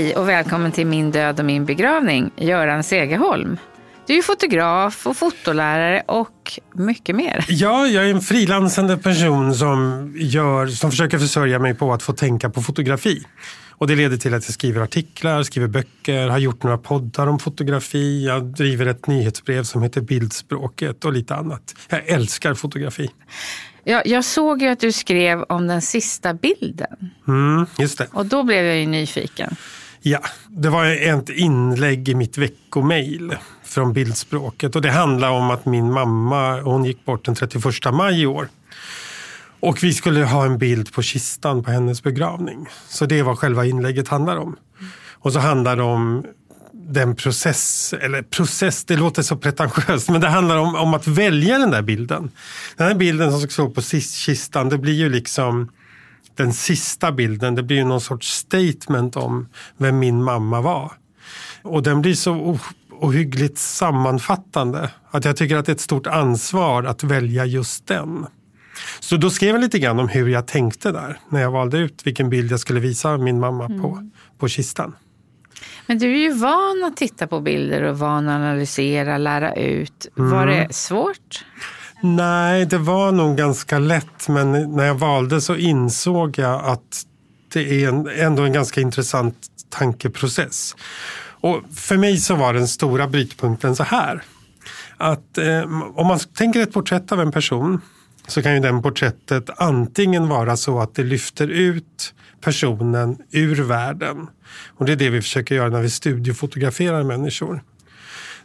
Hej och välkommen till Min död och min begravning, Göran Segerholm. Du är fotograf och fotolärare och mycket mer. Ja, jag är en frilansande person som, gör, som försöker försörja mig på att få tänka på fotografi. Och det leder till att jag skriver artiklar, skriver böcker, har gjort några poddar om fotografi. Jag driver ett nyhetsbrev som heter Bildspråket och lite annat. Jag älskar fotografi. Ja, jag såg ju att du skrev om den sista bilden. Mm, just det. Och då blev jag ju nyfiken. Ja, det var ett inlägg i mitt veckomail från Bildspråket. Och det handlar om att min mamma hon gick bort den 31 maj i år. Och vi skulle ha en bild på kistan på hennes begravning. Så det är vad själva inlägget handlar om. Och så handlar det om den process, eller process, det låter så pretentiöst, men det handlar om, om att välja den där bilden. Den här bilden som ska stå på kistan, det blir ju liksom den sista bilden, det blir ju någon sorts statement om vem min mamma var. Och den blir så ohyggligt sammanfattande att jag tycker att det är ett stort ansvar att välja just den. Så då skrev jag lite grann om hur jag tänkte där när jag valde ut vilken bild jag skulle visa min mamma mm. på, på kistan. Men du är ju van att titta på bilder och van att analysera, lära ut. Mm. Var det svårt? Nej, det var nog ganska lätt. Men när jag valde så insåg jag att det är en, ändå en ganska intressant tankeprocess. Och för mig så var den stora brytpunkten så här. Att eh, om man tänker ett porträtt av en person så kan ju den porträttet antingen vara så att det lyfter ut personen ur världen. Och det är det vi försöker göra när vi studiofotograferar människor.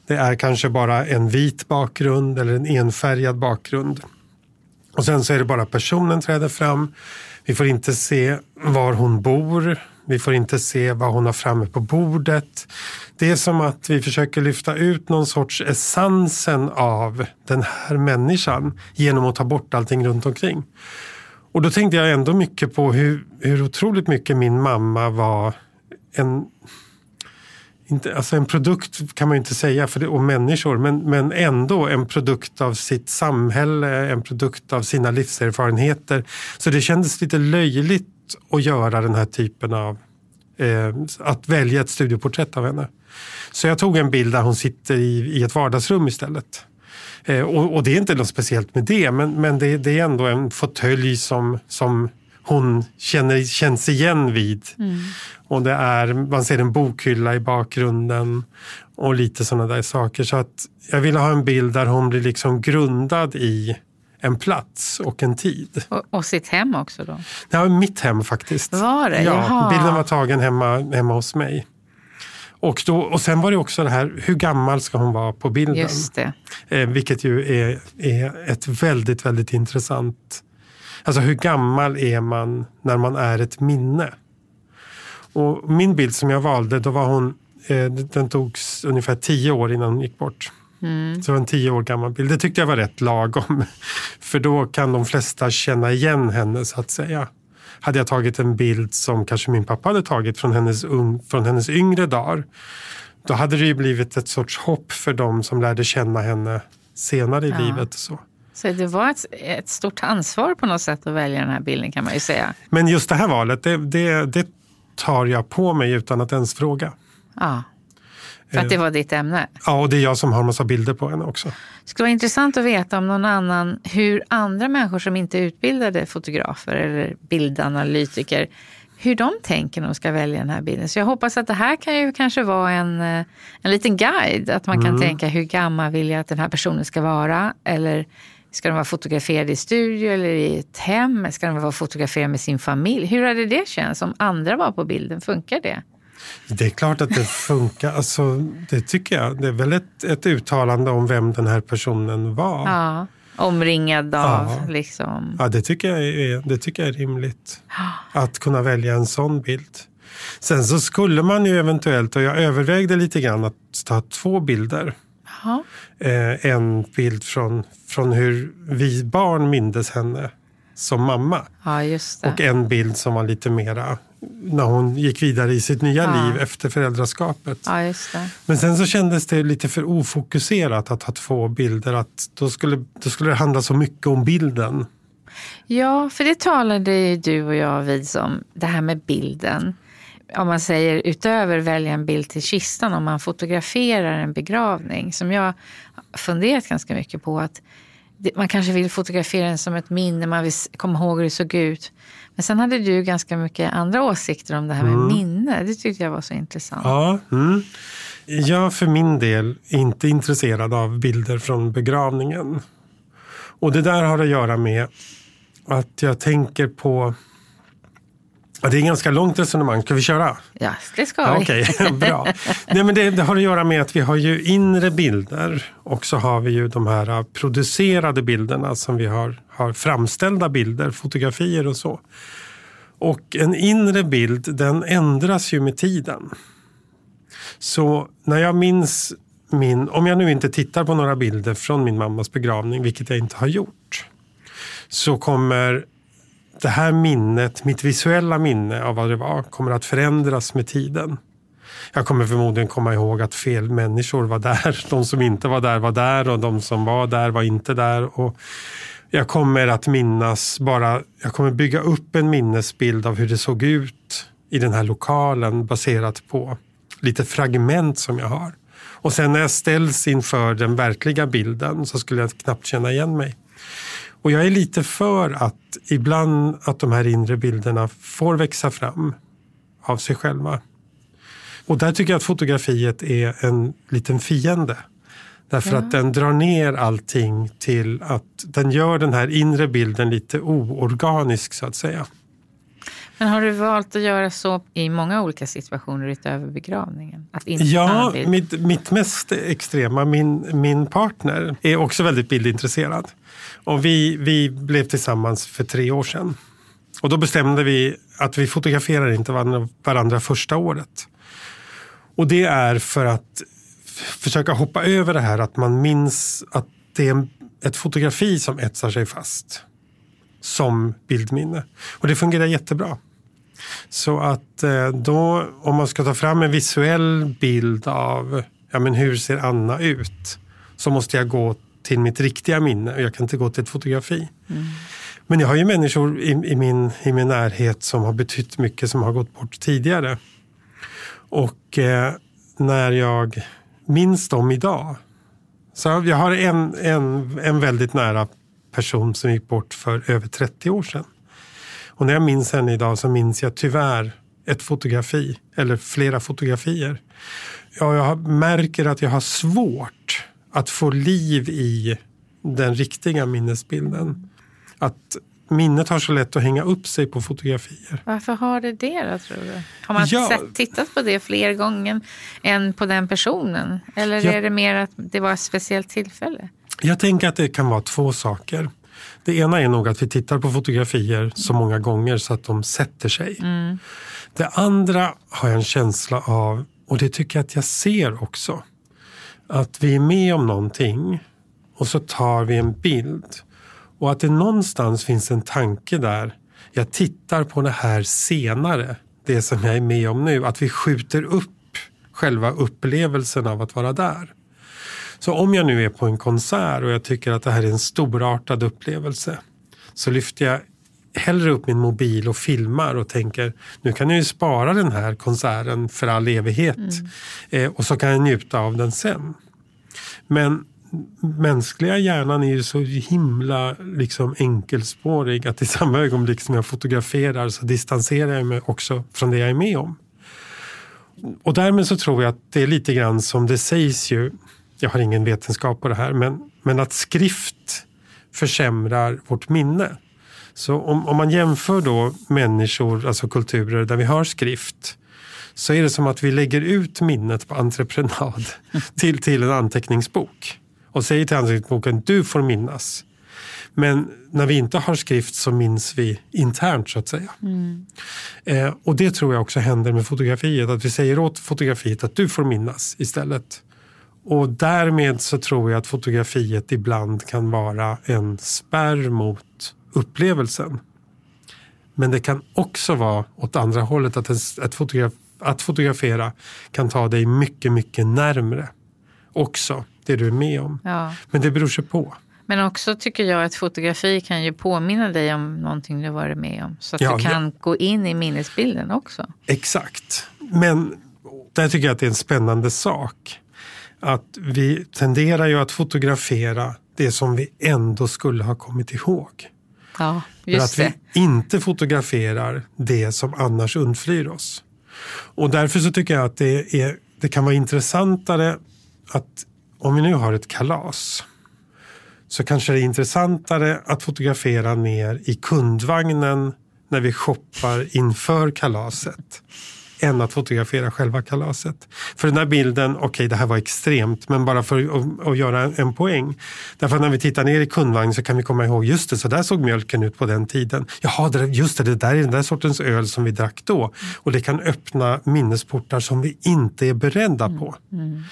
Det är kanske bara en vit bakgrund eller en enfärgad bakgrund. Och sen så är det bara personen träder fram. Vi får inte se var hon bor. Vi får inte se vad hon har framme på bordet. Det är som att vi försöker lyfta ut någon sorts essensen av den här människan genom att ta bort allting runt omkring. Och då tänkte jag ändå mycket på hur, hur otroligt mycket min mamma var en inte, alltså en produkt kan man ju inte säga för det, och människor, men, men ändå en produkt av sitt samhälle, en produkt av sina livserfarenheter. Så det kändes lite löjligt att göra den här typen av, eh, att välja ett studioporträtt av henne. Så jag tog en bild där hon sitter i, i ett vardagsrum istället. Eh, och, och, det är inte något speciellt med det, men, men det, det är ändå en fåtölj som, som hon känner, känns igen vid. Mm. Och det är, man ser en bokhylla i bakgrunden och lite sådana där saker. Så att jag ville ha en bild där hon blir liksom grundad i en plats och en tid. Och, och sitt hem också då? Ja, mitt hem faktiskt. Var det? Ja, Jaha. bilden var tagen hemma, hemma hos mig. Och, då, och sen var det också det här, hur gammal ska hon vara på bilden? Just det. Eh, vilket ju är, är ett väldigt, väldigt intressant... Alltså hur gammal är man när man är ett minne? Och min bild som jag valde, då var hon, eh, den togs ungefär tio år innan hon gick bort. Mm. Så det var en tio år gammal bild. Det tyckte jag var rätt lagom. För då kan de flesta känna igen henne så att säga. Hade jag tagit en bild som kanske min pappa hade tagit från hennes, un, från hennes yngre dagar. Då hade det ju blivit ett sorts hopp för dem som lärde känna henne senare i ja. livet. Så. Så det var ett, ett, stort ansvar på något sätt att välja den här bilden kan man ju säga. Men just det här valet, det, det, det tar jag på mig utan att ens fråga. Ja, för att det var ditt ämne? Ja, och det är jag som har massa bilder på henne också. Det skulle vara intressant att veta om någon annan, hur andra människor som inte är utbildade fotografer eller bildanalytiker, hur de tänker när de ska välja den här bilden. Så jag hoppas att det här kan ju kanske vara en, eh, en liten guide. Att man kan mm. tänka hur gammal vill jag att den här personen ska vara? Eller ska den vara fotograferad i studio eller i ett hem? Ska den vara fotograferad med sin familj? Hur hade det känts om andra var på bilden? Funkar det? Det är klart att det funkar. Alltså, det tycker jag. Det är väl ett, ett uttalande om vem den här personen var. Ja, omringad av ja. liksom. Ja, det tycker, jag är, det tycker jag är rimligt. Att kunna välja en sån bild. Sen så skulle man ju eventuellt, och jag övervägde lite grann att ta två bilder. Eh, en bild från, från hur vi barn mindes henne som mamma. Ja, och en bild som var lite mera när hon gick vidare i sitt nya ja. liv efter föräldraskapet. Ja, Men sen så kändes det lite för ofokuserat att ha två bilder. Att då, skulle, då skulle det handla så mycket om bilden. Ja, för det talade du och jag vid om, det här med bilden om man säger utöver välja en bild till kistan, om man fotograferar en begravning, som jag funderat ganska mycket på. att Man kanske vill fotografera den som ett minne, man vill komma ihåg hur det såg ut. Men sen hade du ganska mycket andra åsikter om det här med mm. minne. Det tyckte jag var så intressant. Ja, mm. Jag för min del är inte intresserad av bilder från begravningen. Och det där har att göra med att jag tänker på Ja, det är ganska långt resonemang. Ska vi köra? Ja, det ska vi. Okay. Bra. Nej, men det, det, har att göra med att vi har ju inre bilder och så har vi ju de här producerade bilderna som vi har, har framställda bilder, fotografier och så. Och en inre bild den ändras ju med tiden. Så när jag minns min, om jag nu inte tittar på några bilder från min mammas begravning, vilket jag inte har gjort, så kommer det här minnet, mitt visuella minne av vad det var, kommer att förändras med tiden. Jag kommer förmodligen komma ihåg att fel människor var där. De som inte var där var där och de som var där var inte där. Och jag kommer att minnas bara, jag kommer bygga upp en minnesbild av hur det såg ut i den här lokalen baserat på lite fragment som jag har. Och sen när jag ställs inför den verkliga bilden så skulle jag knappt känna igen mig. Och jag är lite för att ibland att de här inre bilderna får växa fram av sig själva. Och där tycker jag att fotografiet är en liten fiende. Därför ja. att den drar ner allting till att den gör den här inre bilden lite oorganisk så att säga. Men har du valt att göra så i många olika situationer utöver begravningen? Att inte ja, mitt, mitt mest extrema, min, min partner är också väldigt bildintresserad. Och vi, vi blev tillsammans för tre år sedan. Och då bestämde vi att vi fotograferar inte varandra, varandra första året. Och det är för att försöka hoppa över det här att man minns att det är ett fotografi som etsar sig fast som bildminne. Och det fungerar jättebra. Så att eh, då, om man ska ta fram en visuell bild av ja, men hur ser Anna ut? Så måste jag gå till mitt riktiga minne och jag kan inte gå till ett fotografi. Mm. Men jag har ju människor i, i, min, i min närhet som har betytt mycket som har gått bort tidigare. Och eh, när jag minns dem idag. Så jag har en, en, en väldigt nära person som gick bort för över 30 år sedan. Och när jag minns henne idag så minns jag tyvärr ett fotografi eller flera fotografier. Ja, jag märker att jag har svårt att få liv i den riktiga minnesbilden. Att minnet har så lätt att hänga upp sig på fotografier. Varför har det det då, tror du? Har man ja. sett, tittat på det fler gånger än på den personen? Eller ja. är det mer att det var ett speciellt tillfälle? Jag tänker att det kan vara två saker. Det ena är nog att vi tittar på fotografier så många gånger så att de sätter sig. Mm. Det andra har jag en känsla av, och det tycker jag att jag ser också, att vi är med om någonting och så tar vi en bild. Och att det någonstans finns en tanke där. Jag tittar på det här senare, det som jag är med om nu. Att vi skjuter upp själva upplevelsen av att vara där. Så om jag nu är på en konsert och jag tycker att det här är en storartad upplevelse så lyfter jag hellre upp min mobil och filmar och tänker nu kan jag ju spara den här konserten för all evighet mm. eh, och så kan jag njuta av den sen. Men mänskliga hjärnan är ju så himla liksom enkelspårig att i samma ögonblick som jag fotograferar så distanserar jag mig också från det jag är med om. Och därmed så tror jag att det är lite grann som det sägs ju, jag har ingen vetenskap på det här, men, men att skrift försämrar vårt minne. Så om, om man jämför då människor, alltså kulturer där vi har skrift, så är det som att vi lägger ut minnet på entreprenad till, till en anteckningsbok och säger till anteckningsboken du får minnas. Men när vi inte har skrift så minns vi internt så att säga. Mm. Eh, och det tror jag också händer med fotografiet. Att vi säger åt fotografiet att du får minnas istället. Och därmed så tror jag att fotografiet ibland kan vara en spärr mot upplevelsen. Men det kan också vara åt andra hållet att, ett fotograf, att fotografera kan ta dig mycket, mycket närmre också det du är med om. Ja. Men det beror sig på. Men också tycker jag att fotografi kan ju påminna dig om någonting du varit med om. Så att ja, du kan ja. gå in i minnesbilden också. Exakt. Men där tycker jag att det är en spännande sak. Att vi tenderar ju att fotografera det som vi ändå skulle ha kommit ihåg. Ja, Men att det. vi inte fotograferar det som annars undflyr oss. Och därför så tycker jag att det, är, det kan vara intressantare att om vi nu har ett kalas så kanske det är intressantare att fotografera ner i kundvagnen när vi shoppar inför kalaset än att fotografera själva kalaset. För den här bilden, okej okay, det här var extremt, men bara för att, att göra en, poäng. Därför att när vi tittar ner i kundvagn så kan vi komma ihåg, just det, så där såg mjölken ut på den tiden. Jaha, just det, det där är den där sortens öl som vi drack då. Och det kan öppna minnesportar som vi inte är beredda på. Mm. Mm.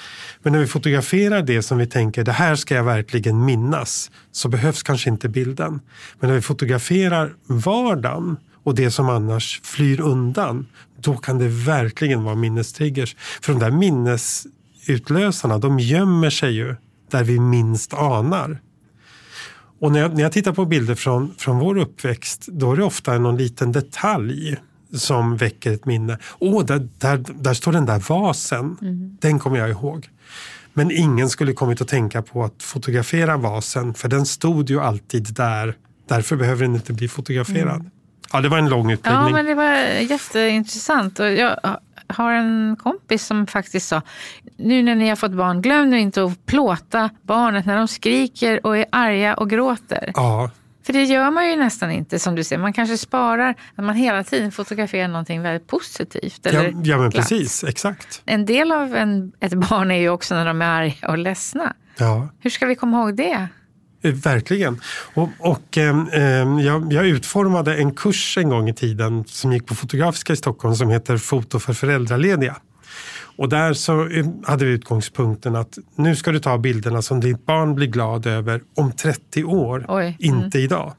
Men när vi fotograferar det som vi tänker, det här ska jag verkligen minnas, så behövs kanske inte bilden. Men när vi fotograferar vardagen och det som annars flyr undan, då kan det verkligen vara minnestriggers. För de där minnesutlösarna, de gömmer sig ju där vi minst anar. Och när jag, när jag tittar på bilder från, från vår uppväxt, då är det ofta någon liten detalj som väcker ett minne. Åh, där, där, där står den där vasen. Mm. Den kommer jag ihåg. Men ingen skulle kommit att tänka på att fotografera vasen för den stod ju alltid där. Därför behöver den inte bli fotograferad. Mm. Ja, det var en lång utläggning. Ja, men det var jätteintressant. Och jag har en kompis som faktiskt sa, nu när ni har fått barn, glöm nu inte att plåta barnet när de skriker och är arga och gråter. Ja. För det gör man ju nästan inte som du säger. Man kanske sparar att man hela tiden fotograferar någonting väldigt positivt. Eller ja, ja men glatt. precis, exakt. En del av en, ett barn är ju också när de är arga och ledsna. Ja. Hur ska vi komma ihåg det? Eh, verkligen. Och, och eh, jag, jag, utformade en kurs en gång i tiden som gick på Fotografiska i Stockholm som heter Foto för föräldralediga. Och där så eh, hade vi utgångspunkten att nu ska du ta bilderna som ditt barn blir glad över om 30 år, Oj. inte mm. idag.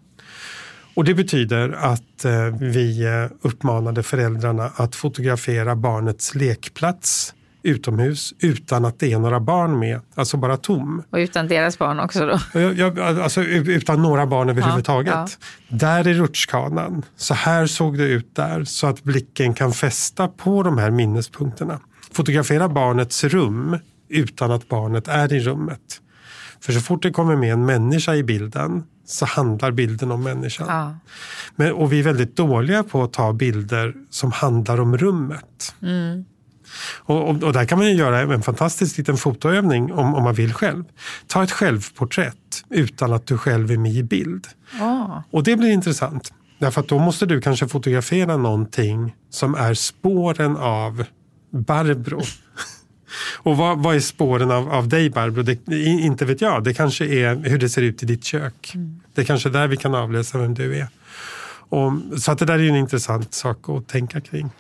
Och det betyder att eh, vi eh, uppmanade föräldrarna att fotografera barnets lekplats utomhus utan att det är några barn med, alltså bara tom. Och utan deras barn också då? Ja, alltså utan några barn överhuvudtaget. Ja, ja. Där är rutschkanan, så här såg det ut där så att blicken kan fästa på de här minnespunkterna. Fotografera barnets rum utan att barnet är i rummet. För så fort det kommer med en människa i bilden så handlar bilden om människan. Ja. Men, och vi är väldigt dåliga på att ta bilder som handlar om rummet. Mm. Och, och, och, där kan man ju göra en fantastisk liten fotoövning om, om man vill själv. Ta ett självporträtt utan att du själv är med i bild. Oh. Och det blir intressant. Därför att då måste du kanske fotografera någonting som är spåren av Barbro. Och vad, vad, är spåren av, av dig Barbro? Det, inte vet jag. Det kanske är hur det ser ut i ditt kök. Mm. Det är kanske där vi kan avläsa vem du är. Och, så att det där är en intressant sak att tänka kring.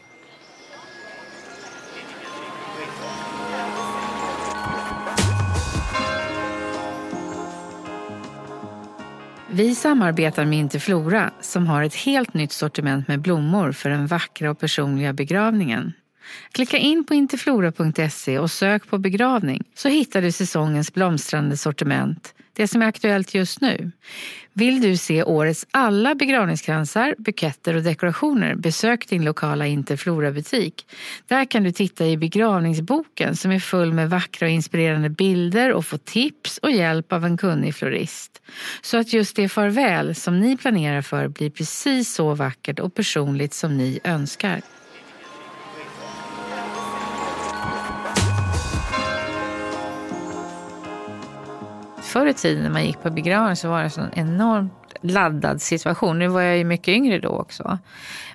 Vi samarbetar med Interflora som har ett helt nytt sortiment med blommor för den vackra och personliga begravningen. Klicka in på interflora.se och sök på begravning så hittar du säsongens blomstrande sortiment, det som är aktuellt just nu. Vill du se årets alla begravningskransar, buketter och dekorationer, besök din lokala Interflora-butik. Där kan du titta i begravningsboken som är full med vackra och inspirerande bilder och få tips och hjälp av en kunnig florist. Så att just det farväl som ni planerar för blir precis så vackert och personligt som ni önskar. Förr i tiden när man gick på begravning så var det så enormt laddad situation. Nu var jag ju mycket yngre då också.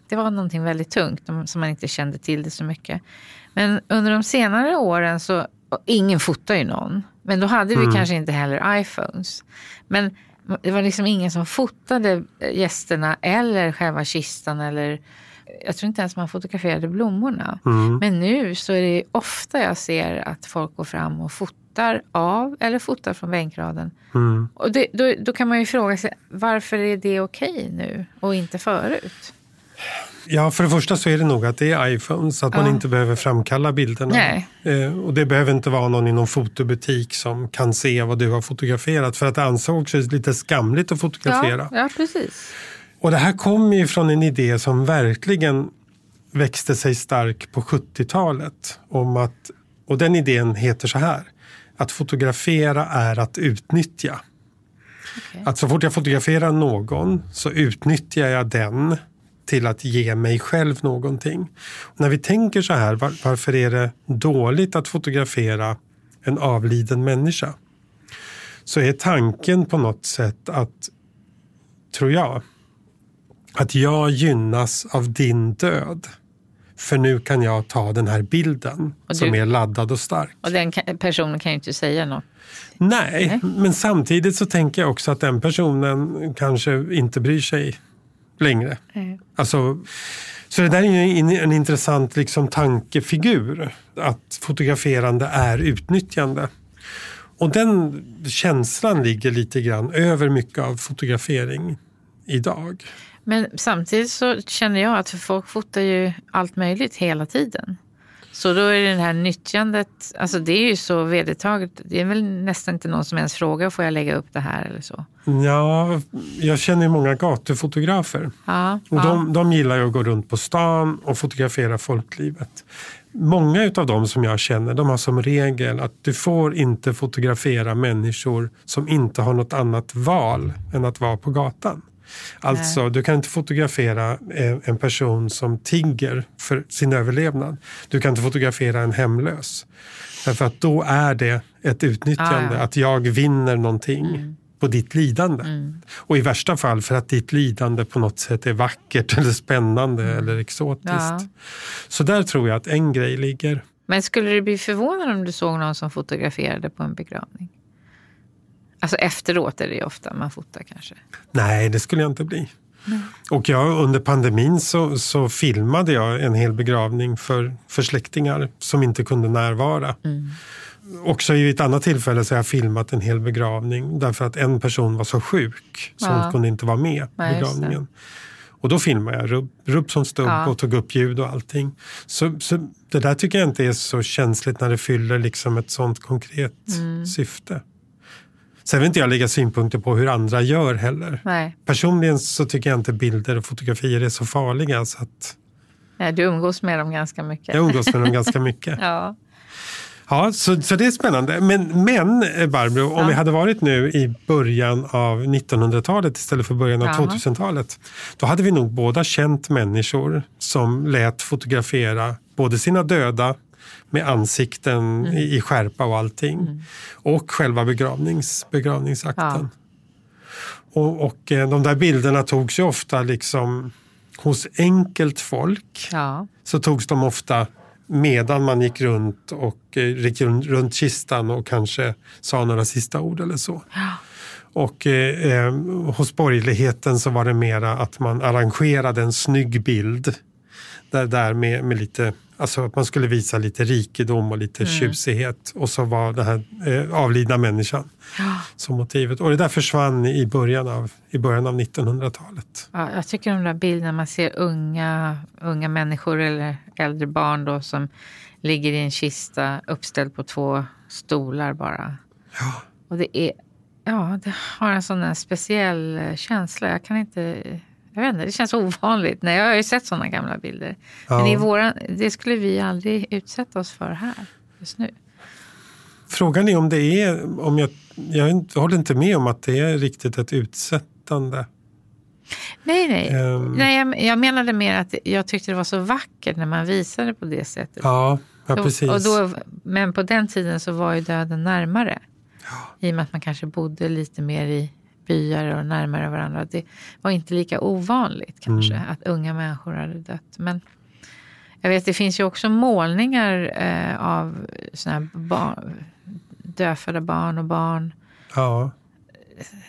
Det var någonting väldigt tungt som man inte kände till det så mycket. Men under de senare åren så, ingen fotar ju någon. Men då hade vi mm. kanske inte heller iPhones. Men det var liksom ingen som fotade gästerna eller själva kistan eller jag tror inte ens man fotograferade blommorna. Mm. Men nu så är det ofta jag ser att folk går fram och fotar av eller fotar från bänkraden. Mm. Och det, då, då, kan man ju fråga sig varför är det okej okay nu och inte förut? Ja, för det första så är det nog att det är iPhone så att ja. man inte behöver framkalla bilderna. Nej. Eh, och det behöver inte vara någon i någon fotobutik som kan se vad du har fotograferat för att det ansågs lite skamligt att fotografera. Ja, ja precis. Och det här kommer ju från en idé som verkligen växte sig stark på 70-talet. Om att, och den idén heter så här. Att fotografera är att utnyttja. Okay. Att så fort jag fotograferar någon så utnyttjar jag den till att ge mig själv någonting. Och när vi tänker så här, var, varför är det dåligt att fotografera en avliden människa? Så är tanken på något sätt att, tror jag, att jag gynnas av din död. För nu kan jag ta den här bilden du, som är laddad och stark. Och den personen kan ju inte säga något. Nej, Nej, men samtidigt så tänker jag också att den personen kanske inte bryr sig längre. Mm. Alltså, så det där är en, en intressant liksom, tankefigur. Att fotograferande är utnyttjande. Och den känslan ligger lite grann över mycket av fotografering idag. Men samtidigt så känner jag att folk fotar ju allt möjligt hela tiden. Så då är det här nyttjandet, alltså det är ju så vedertaget. Det är väl nästan inte någon som ens frågar, får jag lägga upp det här eller så? Ja, jag känner ju många gatufotografer. Ja, och de, ja. de gillar ju att gå runt på stan och fotografera folklivet. Många av dem som jag känner, de har som regel att du får inte fotografera människor som inte har något annat val än att vara på gatan. Alltså, Nej. du kan inte fotografera eh, en person som tigger för sin överlevnad. Du kan inte fotografera en hemlös. Därför att då är det ett utnyttjande, ah, ja. att jag vinner någonting. Mm på ditt lidande. Mm. Och i värsta fall för att ditt lidande på något sätt är vackert eller spännande mm. eller exotiskt. Ja. Så där tror jag att en grej ligger. Men skulle du bli förvånad om du såg någon som fotograferade på en begravning? Alltså efteråt är det ofta man fotar kanske. Nej, det skulle jag inte bli. Nej. Och jag, under pandemin så, så, filmade jag en hel begravning för, för släktingar som inte kunde närvara. Mm. Också i ett annat tillfälle så har jag filmat en hel begravning därför att en person var så sjuk så ja. hon kunde inte vara med på begravningen. Och då filmade jag rubb, rubb som stubb ja. och tog upp ljud och allting. Så, så det där tycker jag inte är så känsligt när det fyller liksom ett sånt konkret mm. syfte. Sen vill inte jag lägga synpunkter på hur andra gör heller. Nej. Personligen så tycker jag inte bilder och fotografier är så farliga. Så att... Nej, du umgås med dem ganska mycket. Jag umgås med dem ganska mycket. ja. Ja, så, så det är spännande. Men, men eh, Barbro, om ja. vi hade varit nu i början av 1900-talet istället för början av 2000-talet. Då hade vi nog båda känt människor som lät fotografera både sina döda med ansikten mm. i, skärpa och allting. Mm. Och själva begravnings, begravningsakten. Ja. Och, och eh, de där bilderna togs ju ofta liksom hos enkelt folk. Ja. Så togs de ofta medan man gick runt och eh, gick runt kistan och kanske sa några sista ord eller så. Ja. Och eh, eh, hos borgerligheten så var det mera att man arrangerade en snygg bild. Där, där med, med lite Alltså att man skulle visa lite rikedom och lite mm. tjusighet. Och så var den här eh, avlidna människan ja. som motivet. Och det där försvann i början av, i början av 1900-talet. Ja, jag tycker de där bilderna man ser unga, unga människor eller äldre barn då som ligger i en kista uppställd på två stolar bara. Ja. Och det är, ja, det har en sån där speciell känsla. Jag kan inte jag vet inte, det känns ovanligt. Nej, jag har ju sett sådana gamla bilder. Ja. Men i våran, det skulle vi aldrig utsätta oss för här just nu. Frågan är om det är, om jag, jag håller inte med om att det är riktigt ett utsättande. Nej, nej. Um, nej jag, jag menade mer att jag tyckte det var så vackert när man visade på det sättet. Ja, ja precis. Och då, men på den tiden så var ju döden närmare. Ja. I och med att man kanske bodde lite mer i byar och närmare varandra. Det var inte lika ovanligt kanske att unga människor hade dött. Men jag vet, det finns ju också målningar eh, av såna här barn, dödfödda barn och barn. Ja,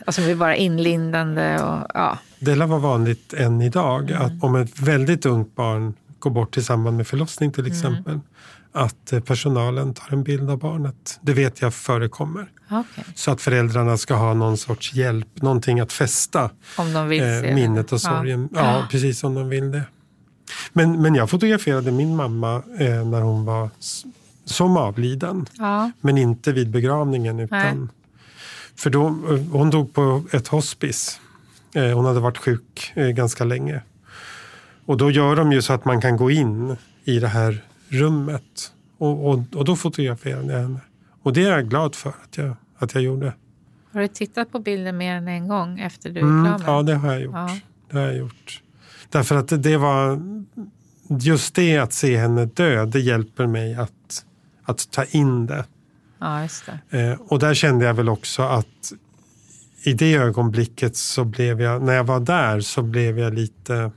Alltså vi bara inlindande och ja. det lär vara vanligt än idag att om ett väldigt ungt barn går bort i samband med förlossning till exempel. Att eh, personalen tar en bild av barnet. Det vet jag förekommer. Okej. Så att föräldrarna ska ha någon sorts hjälp, någonting att fästa eh, minnet och Ja. sorgen. Ja. precis om de vill det. Men, men jag fotograferade min mamma eh, när hon var som avliden. Ja. Men inte vid begravningen. Utan, för då, eh, hon dog på ett hospice. Eh, hon hade varit sjuk eh, ganska länge. Och då gör de ju så att man kan gå in i det här rummet. Och, och, och då fotograferade jag henne. Och det är jag glad för att jag, att jag gjorde. Har du tittat på bilden mer än en gång efter du är Mm, klar med ja, det har jag gjort. Ja. Det har jag gjort. Därför att det, det var just det att se henne dö, det hjälper mig att, att ta in det. ja, just det. Eh, och där kände jag väl också att i det ögonblicket så blev jag, när jag var där så blev jag lite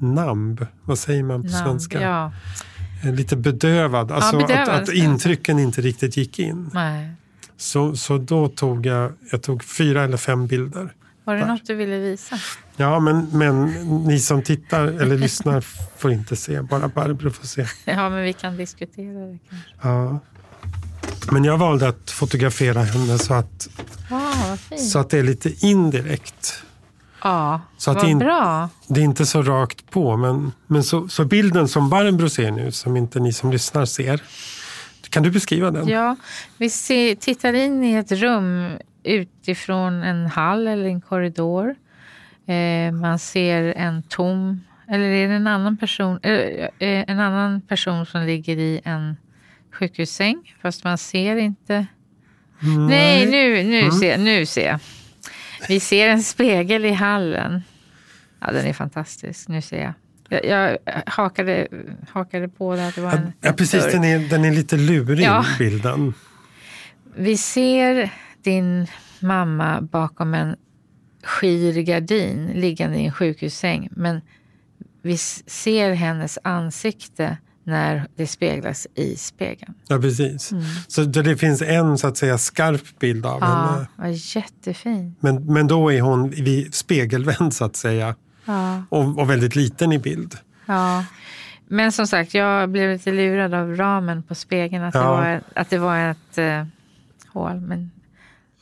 namb. Vad säger man på Namn, svenska? Ja. Eh, Lite bedövad. Alltså bedövad, att, att ja. intrycken inte riktigt gick in. Nej. Så, så då tog jag, jag tog fyra eller fem bilder. Var det Där. något du ville visa? Ja, men, men ni som tittar eller lyssnar får inte se. Bara Barbro får se. Ja, men vi kan diskutera det kanske. Ja. Men jag valde att fotografera henne så att, Ja, vad fint. så att det är lite indirekt. Ja, så att vad in- bra. Det är inte så rakt på. Men, men så, så bilden som Barbro ser nu, som inte ni som lyssnar ser. Kan du beskriva den? Ja, vi ser, tittar in i ett rum utifrån en hall eller en korridor. Eh, man ser en tom, eller är det en annan person, eh, eh, en annan person som ligger i en sjukhussäng, fast man ser inte. Nej, nu, nu, ser, nu ser jag. Vi ser en spegel i hallen. Ja, den är fantastisk. Nu ser jag. Jag, jag hakade, hakade på det att det var en Ja, precis. Den är, den är lite lurig, Ja. bilden. Vi ser din mamma bakom en skir gardin liggande i en sjukhussäng. Men vi ser hennes ansikte när det speglas i spegeln. Ja, precis. Så det det finns en så att säga skarp bild av Ja, henne. vad jättefint. Men, men då är hon vid spegelvänd så att säga. Ja, Och, och väldigt liten i bild. ja. Men som sagt, jag blev lite lurad av ramen på spegeln. Att, det, Ja. var, att det var ett eh, hål. Men,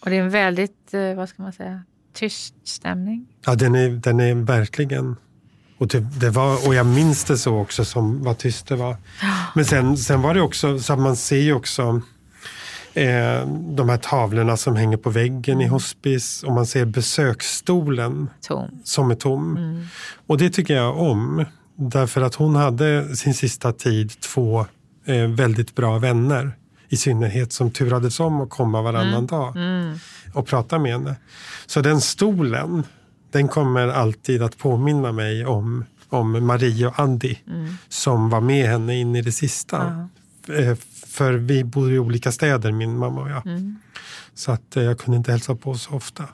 och det är en väldigt, eh, vad ska man säga, tyst stämning. Ja, den är, den är verkligen... Och, det, det var, och jag minns det så också, som vad tyst det var. Men sen, sen var det också, så att man ser ju också eh, de här tavlorna som hänger på väggen i hospice. Och man ser besöksstolen Tom. som är tom. Och det tycker jag om. Därför att hon hade sin sista tid två eh, väldigt bra vänner. I synnerhet som turades om att komma varannan dag och prata med henne. Så den stolen, den kommer alltid att påminna mig om, om Marie och Andy som var med henne in i det sista. Eh, För vi bor i olika städer, min mamma och jag. Så att eh, jag kunde inte hälsa på så ofta.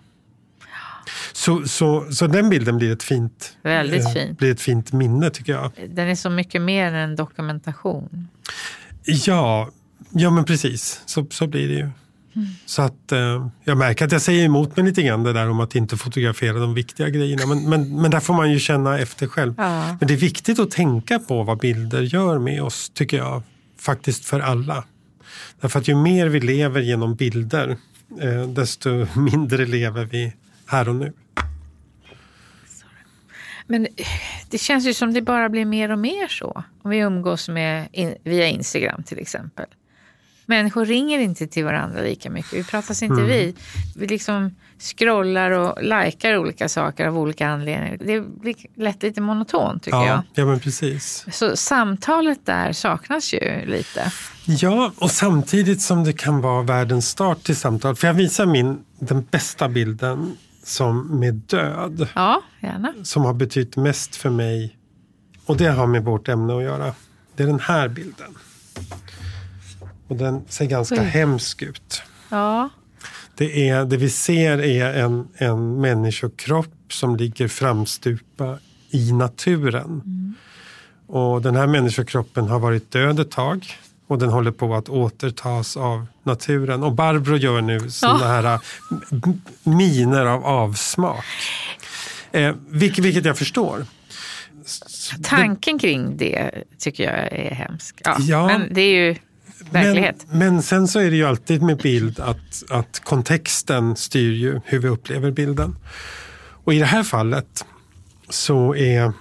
Så, så, så den bilden blir ett fint, Väldigt eh, fint. blir ett fint minne tycker jag. Den är så mycket mer än en dokumentation. Ja, ja men precis. Så, så blir det ju. Så att eh, jag märker att jag säger emot mig lite grann det där om att inte fotografera de viktiga grejerna. Men, men, men där får man ju känna efter själv. Ja. Men det är viktigt att tänka på vad bilder gör med oss, tycker jag. Faktiskt för alla. Därför att ju mer vi lever genom bilder, eh, desto mindre lever vi här och nu. Men eh, det känns ju som det bara blir mer och mer så. Om vi umgås med, in, via Instagram till exempel. Människor ringer inte till varandra lika mycket. Vi pratas inte vid. Vi liksom scrollar och likar olika saker av olika anledningar. Det blir lätt lite monotont tycker Ja, jag. ja, men precis. Så samtalet där saknas ju lite. Ja, och samtidigt som det kan vara världens start till samtal. För jag visar min, den bästa bilden som med död. Ja, gärna. Som har betytt mest för mig. Och det har med vårt ämne att göra. Det är den här bilden. Och den ser ganska Oj. hemsk ut. Ja, Det, är, det vi ser är en, en människokropp som ligger framstupa i naturen. Mm. Och den här människokroppen har varit död ett tag och den håller på att återtas av naturen. Och Barbro gör nu såna här äh, miner av avsmak. Eh, vilket, vilket jag förstår. Tanken kring det tycker jag är hemsk. Ja, ja men det är ju verklighet. Men, men, sen så är det ju alltid med bild att, att kontexten styr ju hur vi upplever bilden. Och i det här fallet så är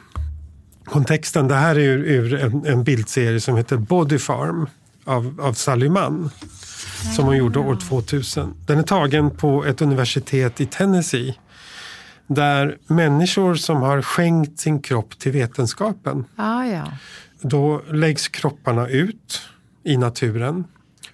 kontexten, det här är ur, ur en, en, bildserie som heter Body Farm av, av Sally Mann. Som hon gjorde år 2000. Den är tagen på ett universitet i Tennessee. Där människor som har skänkt sin kropp till vetenskapen. Ah, ja. Då läggs kropparna ut i naturen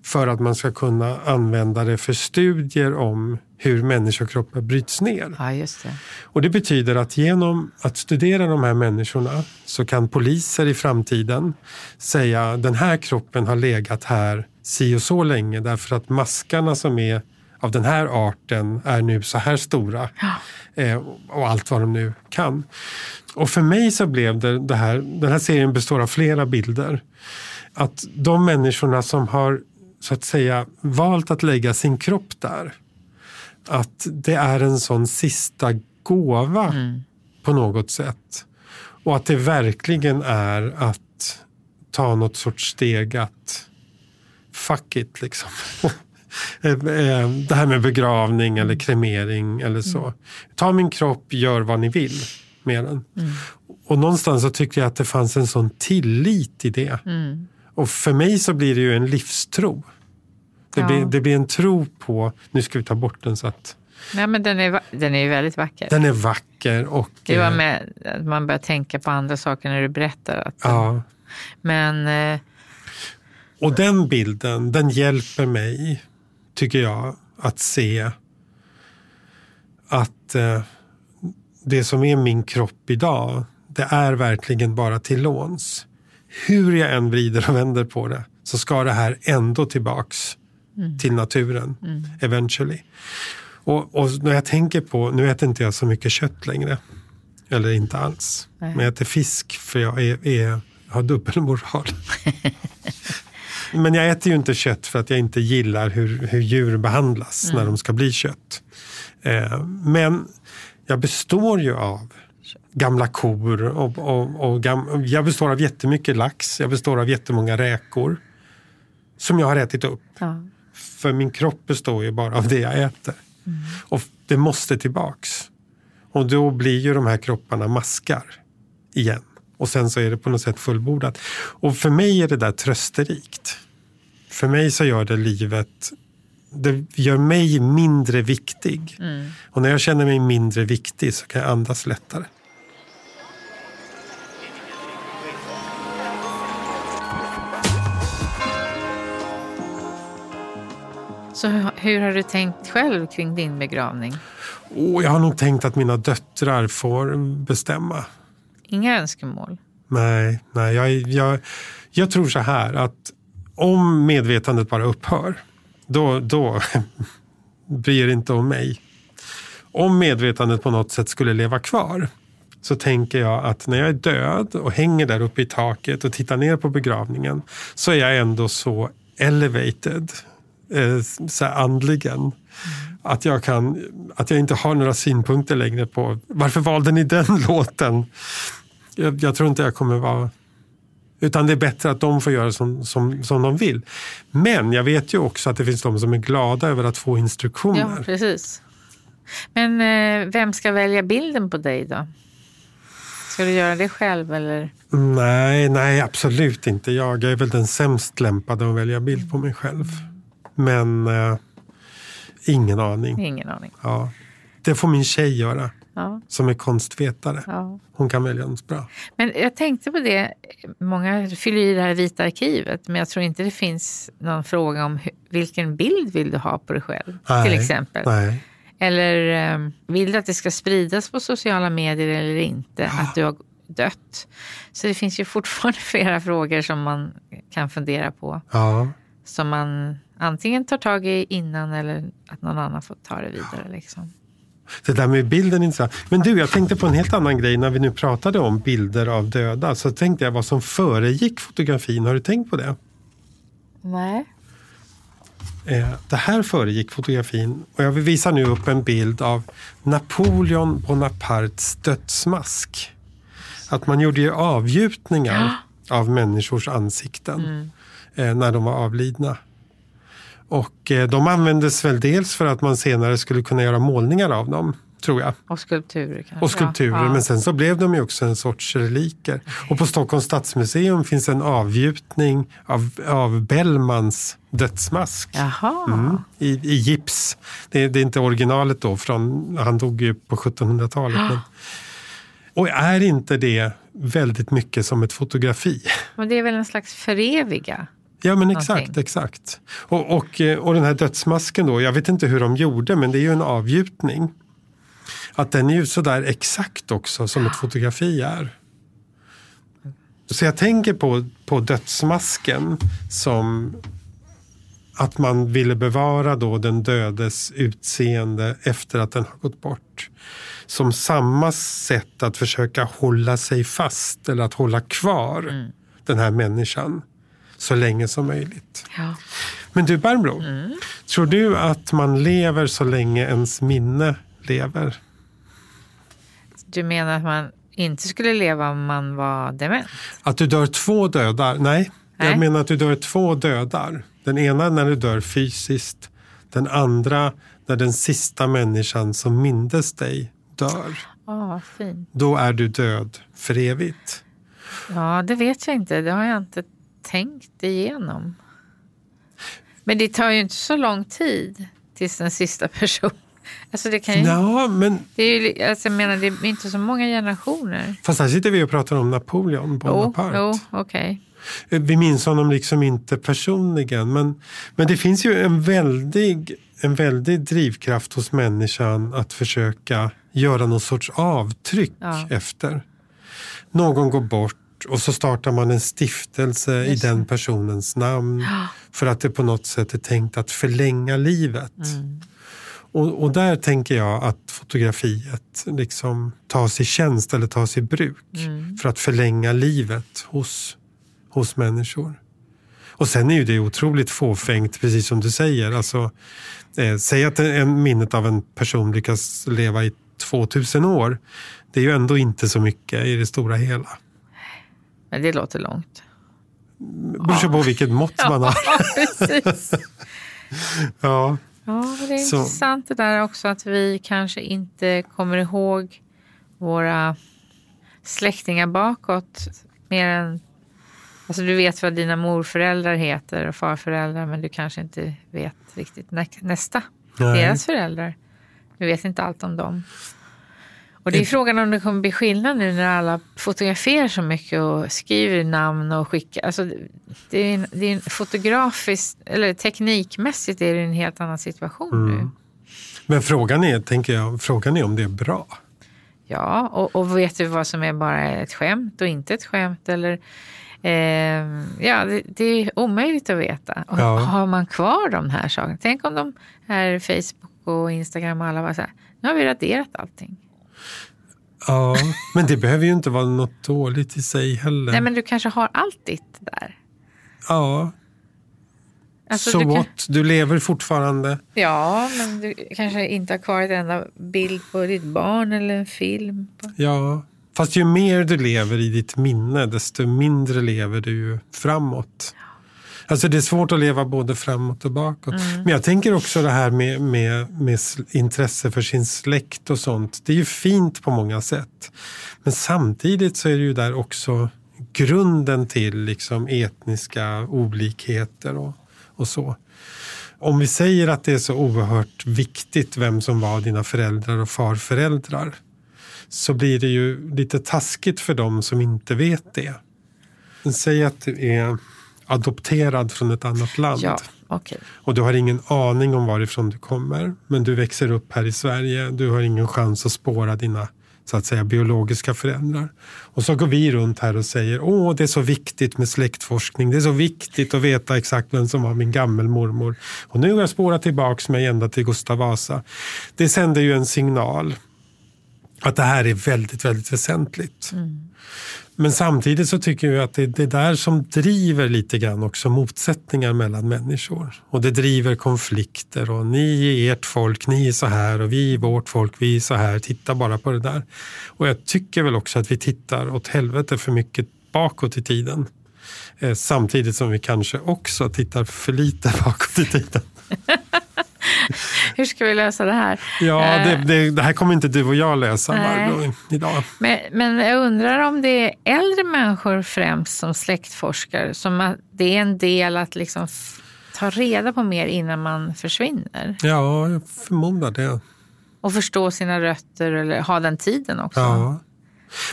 för att man ska kunna använda det för studier om hur människokroppar bryts ner. Ja, just det. Och det betyder att genom att studera de här människorna så kan poliser i framtiden säga den här kroppen har legat här si och så länge därför att maskarna som är av den här arten är nu så här stora. Ja. Eh, och allt vad de nu kan. Och för mig så blev det, det här, den här serien består av flera bilder. Att de människorna som har så att säga valt att lägga sin kropp där. Att det är en sån sista gåva mm. på något sätt. Och att det verkligen är att ta något sorts steg att fuck it liksom. Eh, eh, det här med begravning eller kremering eller så. Mm. Ta min kropp, gör vad ni vill med den. Mm. Och någonstans så tycker jag att det fanns en sån tillit i det. Mm. Och för mig så blir det ju en livstro. Det, ja. blir, det blir en tro på, nu ska vi ta bort den så att Nej, men den är, den är väldigt vacker. Den är vacker. Och, det var eh, med att man börjar tänka på andra saker när du berättar. Att, ja. Men... Eh, och den bilden, den hjälper mig, tycker jag, att se att eh, det som är min kropp idag, det är verkligen bara till låns. Hur jag än vrider och vänder på det så ska det här ändå tillbaks mm. till naturen mm. eventually. Och, och, när jag tänker på, nu äter inte jag så mycket kött längre. Eller inte alls. Nej. Men jag äter fisk för jag är, är har dubbelmoral. Men jag äter ju inte kött för att jag inte gillar hur, hur djur behandlas mm. när de ska bli kött. Eh, men jag består ju av gamla kor och, och, och gam, jag består av jättemycket lax. Jag består av jättemånga räkor. Som jag har ätit upp. Ja. För min kropp består ju bara av det jag äter. Mm. Och det måste tillbaks. Och då blir ju de här kropparna maskar igen. Och sen så är det på något sätt fullbordat. Och för mig är det där trösterikt. För mig så gör det livet det gör mig mindre viktig. Mm. Och när jag känner mig mindre viktig så kan jag andas lättare. Så hur har du tänkt själv kring din begravning? Oh, jag har nog tänkt att mina döttrar får bestämma. Inga önskemål? Nej, nej jag, jag, jag tror så här att om medvetandet bara upphör, då, då bryr det inte om mig. Om medvetandet på något sätt skulle leva kvar så tänker jag att när jag är död och hänger där uppe i taket och tittar ner på begravningen så är jag ändå så elevated eh, så andligen. Mm. Att, jag kan, att jag inte har några synpunkter längre på varför valde ni den låten? Jag, jag tror inte jag kommer vara utan det är bättre att de får göra som, som, som de vill. Men jag vet ju också att det finns de som är glada över att få instruktioner. Ja, precis. Men eh, vem ska välja bilden på dig då? Ska du göra det själv eller? Nej, nej absolut inte. Jag är väl den sämst lämpade att välja bild på mig själv. Men eh, ingen aning. Ingen aning. Ja. Det får min tjej göra. Ja. Som är konstvetare. Ja. Hon kan välja något bra. Men jag tänkte på det, många fyller i det här vita arkivet men jag tror inte det finns någon fråga om vilken bild vill du ha på dig själv? Nej. Till exempel. Nej. Eller um, vill du att det ska spridas på sociala medier eller inte? Ja. Att du har dött? Så det finns ju fortfarande flera frågor som man kan fundera på. Ja. Som man antingen tar tag i innan eller att någon annan får ta det vidare. Liksom. Det där med bilden är intressant. Men du, jag tänkte på en helt annan grej när vi nu pratade om bilder av döda. Så tänkte jag vad som föregick fotografin. Har du tänkt på det? Nej. Eh, det här föregick fotografin och jag vill visa nu upp en bild av Napoleon Bonapartes dödsmask. Att man gjorde ju avgjutningar av människors ansikten eh, när de var avlidna. Och eh, de användes väl dels för att man senare skulle kunna göra målningar av dem, tror jag. Och skulpturer kanske. Och skulpturer, Ja. men sen så blev de ju också en sorts reliker. Och på Stockholms stadsmuseum finns en avgjutning av, av Bellmans dödsmask. Mm, i, I gips. Det, det är inte originalet då, från, han dog ju på 1700-talet. Men, och är inte det väldigt mycket som ett fotografi? Men det är väl en slags föreviga? Ja men exakt, Någonting. exakt. Och, och, eh, och den här dödsmasken då, jag vet inte hur de gjorde men det är ju en avgjutning. Att den är ju sådär exakt också som ett fotografi är. Så jag tänker på, på dödsmasken som att man ville bevara då den dödes utseende efter att den har gått bort. Som samma sätt att försöka hålla sig fast eller att hålla kvar den här människan så länge som möjligt. Ja. Men du Barbro, tror du att man lever så länge ens minne lever? Du menar att man inte skulle leva om man var dement? Att du dör två dödar? Nej, jag Nej. menar att du dör två dödar. Den ena när du dör fysiskt, den andra när den sista människan som mindes dig dör. Vad fint. Då är du död för evigt. Ja, det vet jag inte. Det har jag inte tänkt igenom. Men det tar ju inte så lång tid tills den sista personen... Alltså det kan ju... Ja, men Det är ju, alltså jag menar, det är inte så många generationer. fast här sitter vi och pratar om Napoleon Bonaparte. jo okej. Vi minns honom liksom inte personligen. Men, men det finns ju en väldig, en väldig drivkraft hos människan att försöka göra någon sorts avtryck Ja. efter. Någon går bort och så startar man en stiftelse i Just den personens namn. För att det på något sätt är tänkt att förlänga livet. Mm. Och, och där tänker jag att fotografiet liksom tas i tjänst eller tas i bruk. Mm. För att förlänga livet hos, hos människor. Och sen är ju det otroligt fåfängt, precis som du säger. Alltså, eh, säg att en, en minnet av en person lyckas leva i 2000 år. Det är ju ändå inte så mycket i det stora hela. Men det låter långt. Det beror på vilket mått man har. Ja, precis. Ja. Ja, det är Så- intressant det där också att vi kanske inte kommer ihåg våra släktingar bakåt mer än... Alltså du vet vad dina morföräldrar heter och farföräldrar men du kanske inte vet riktigt nä- nästa. Nej. Deras föräldrar. Du vet inte allt om dem. Och det är frågan om det kommer bli skillnad nu när alla fotograferar så mycket och skriver namn och skickar. Alltså, det är en, det är en fotografiskt, eller teknikmässigt är det en helt annan situation nu. Mm. Men frågan är, tänker jag, frågan är om det är bra. Ja, och, och vet du vad som är bara ett skämt och inte ett skämt? Eller, eh, ja, det, det är omöjligt att veta. Och Ja. Har man kvar de här sakerna? Tänk om de här Facebook och Instagram och alla var så här, nu har vi raderat allting. Ja, men det behöver ju inte vara något dåligt i sig heller. Nej, men du kanske har allt ditt där. Ja, Alltså, so du kan- what? Du lever fortfarande. Ja, men du kanske inte har kvar ett enda bild på ditt barn eller en film. På. Ja, fast ju mer du lever i ditt minne, desto mindre lever du ju framåt. Alltså det är svårt att leva både framåt och bakåt. Men jag tänker också det här med, med, med intresse för sin släkt och sånt. Det är ju fint på många sätt. Men samtidigt så är det ju där också grunden till liksom etniska olikheter och, och så. Om vi säger att det är så oerhört viktigt vem som var dina föräldrar och farföräldrar så blir det ju lite taskigt för dem som inte vet det. Säg att du är adopterad från ett annat land Ja, okej. och du har ingen aning om varifrån du kommer men du växer upp här i Sverige. Du har ingen chans att spåra dina så att säga biologiska föräldrar. Och så går vi runt här och säger åh det är så viktigt med släktforskning, det är så viktigt att veta exakt vem som var min gammelmormor. Och nu har jag spårat tillbaks mig ända till Gustav Vasa. Det sänder ju en signal att det här är väldigt, väldigt väsentligt. Mm. Men samtidigt så tycker jag att det är det där som driver lite grann också motsättningar mellan människor. Och det driver konflikter och ni är ert folk, ni är så här och vi är vårt folk, vi är så här. Titta bara på det där. Och jag tycker väl också att vi tittar åt helvete för mycket bakåt i tiden. Eh, samtidigt som vi kanske också tittar för lite bakåt i tiden. Hur ska vi lösa det här? Ja, det, eh. det, det här kommer inte du och jag lösa Barbro, idag. Men, men jag undrar om det är äldre människor främst som släktforskar, som att det är en del att liksom ta reda på mer innan man försvinner? Ja, jag förmodar det. Och förstå sina rötter eller ha den tiden också? Ja.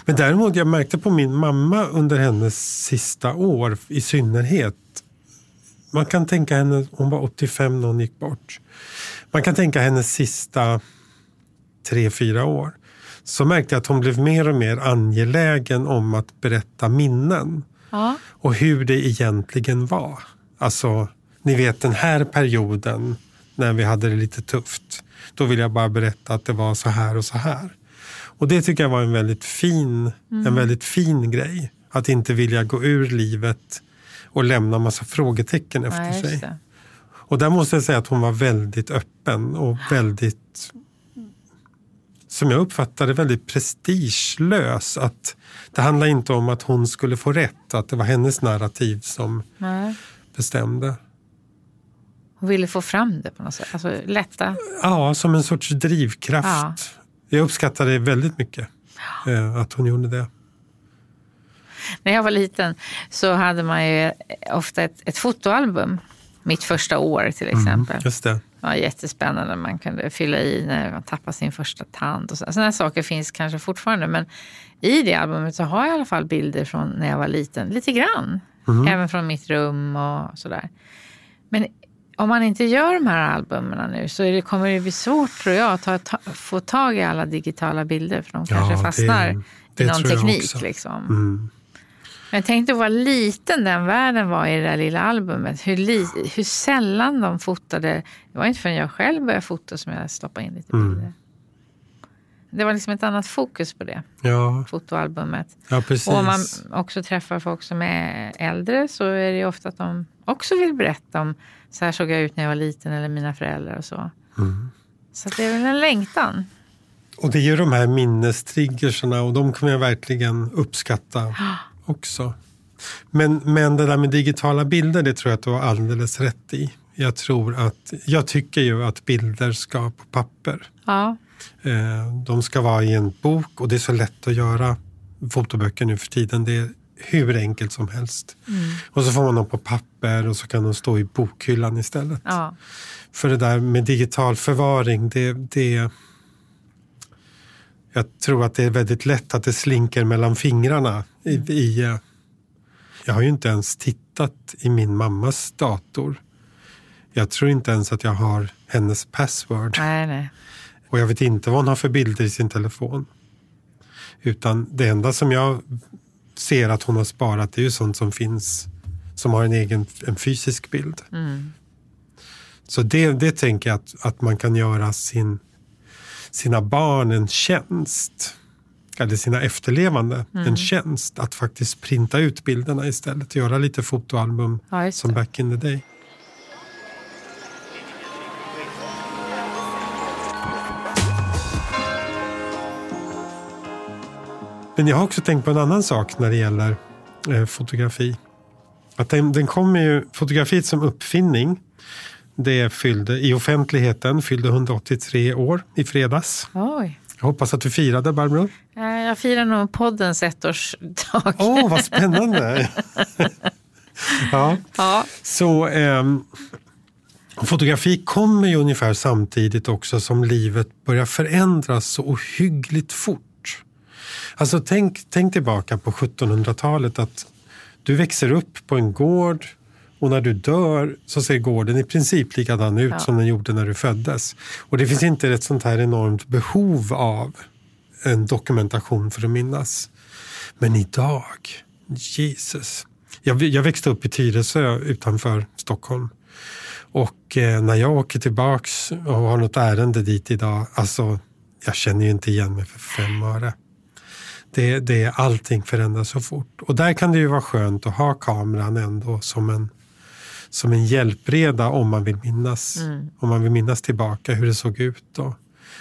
Men däremot, jag märkte på min mamma under hennes sista år i synnerhet man kan tänka henne, hon var 85 när hon gick bort. Man kan tänka hennes sista tre, fyra år. Så märkte jag att hon blev mer och mer angelägen om att berätta minnen. Ja. Och hur det egentligen var. Alltså, ni vet den här perioden när vi hade det lite tufft. Då vill jag bara berätta att det var så här och så här. Och det tycker jag var en väldigt fin, mm. en väldigt fin grej. Att inte vilja gå ur livet och lämna massa frågetecken efter ja, sig. Och där måste jag säga att hon var väldigt öppen och väldigt, som jag uppfattade väldigt prestigelös. Att det handlar inte om att hon skulle få rätt, att det var hennes narrativ som Nej. bestämde. Hon ville få fram det på något sätt, alltså lätta? Ja, som en sorts drivkraft. Ja. Jag uppskattade väldigt mycket eh, att hon gjorde det. När jag var liten så hade man ju ofta ett, ett fotoalbum. Mitt första år till mm, exempel. Mm, just det. det var jättespännande. Man kunde fylla i när man tappade sin första tand. Och så. Sådana saker finns kanske fortfarande. Men i det albumet så har jag i alla fall bilder från när jag var liten. Lite grann. Mm. Även från mitt rum och sådär. Men om man inte gör de här albumen nu så det, kommer det bli svårt tror jag att ta, ta, få tag i alla digitala bilder. För de kanske ja, fastnar det, det i någon teknik. Liksom. Mm. Men tänk dig vad liten den världen var i det där lilla albumet. Hur, li, hur sällan de fotade. Det var inte förrän jag själv började fota som jag stoppade in lite mm. bilder. Mm. Det var liksom ett annat fokus på det. Ja. Fotoalbumet. Ja, precis. Och om man också träffar folk som är äldre så är det ofta att de också vill berätta om så här såg jag ut när jag var liten eller mina föräldrar och så. Mm. Så det är väl en längtan. Och det är ju de här minnestriggerserna och de kommer jag verkligen uppskatta också. Men, men det där med digitala bilder, det tror jag att du har alldeles rätt i. Jag, tror att, jag tycker ju att bilder ska på papper. Ja. Eh, de ska vara i en bok och det är så lätt att göra fotoböcker nu för tiden. Det är hur enkelt som helst. Mm. Och så får man dem på papper och så kan de stå i bokhyllan istället. Ja. För det där med digital förvaring, det, det jag tror att det är väldigt lätt att det slinker mellan fingrarna. I, mm. i, eh, jag har ju inte ens tittat i min mammas dator. Jag tror inte ens att jag har hennes password. Nej, nej. Och jag vet inte vad hon har för bilder i sin telefon. Utan det enda som jag ser att hon har sparat det är ju sånt som finns som har en egen en fysisk bild. Mm. Så det, det tänker jag att, att man kan göra sin sina barn en tjänst eller sina efterlevande mm. en tjänst att faktiskt printa ut bilderna istället. Göra lite fotoalbum ja, som back in the day. Men jag har också tänkt på en annan sak när det gäller eh, fotografi. Att den, den kommer ju, fotografiet som uppfinning det fyllde i offentligheten, fyllde 183 år i fredags. Oj. Jag hoppas att du firade Barbro. Jag firar nog poddens ettårsdag. Åh, oh, vad spännande! ja. ja. Så eh, fotografi kommer ju ungefär samtidigt också som livet börjar förändras så ohyggligt fort. Alltså tänk, tänk tillbaka på 1700-talet att du växer upp på en gård och när du dör så ser gården i princip likadan ut ja. som den gjorde när du föddes. Och det finns inte ett sånt här enormt behov av en dokumentation för att minnas. Men idag, Jesus. Jag, jag växte upp i Tyresö utanför Stockholm. Och eh, när jag åker tillbaks och har något ärende dit idag, alltså jag känner ju inte igen mig för fem öre. Det, det, allting förändras så fort. Och där kan det ju vara skönt att ha kameran ändå som en, som en hjälpreda om man vill minnas. Mm. Om man vill minnas tillbaka hur det såg ut. Och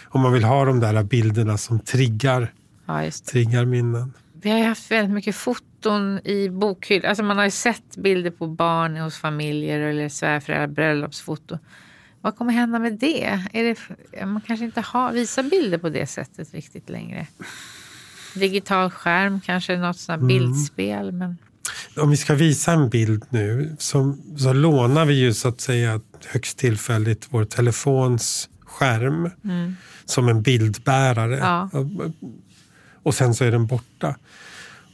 om man vill ha de där bilderna som triggar, ja, triggar minnen. Vi har haft väldigt mycket foton i bokhyllan. Alltså man har ju sett bilder på barn hos familjer eller svärföräldrar, bröllopsfoto. Vad kommer hända med det? Det man kanske inte har, visar bilder på det sättet riktigt längre. Digital skärm, kanske något sånt mm. bildspel. Men... Om vi ska visa en bild nu så, så lånar vi ju så att säga högst tillfälligt vår telefons skärm mm. som en bildbärare. Ja. Och sen så är den borta.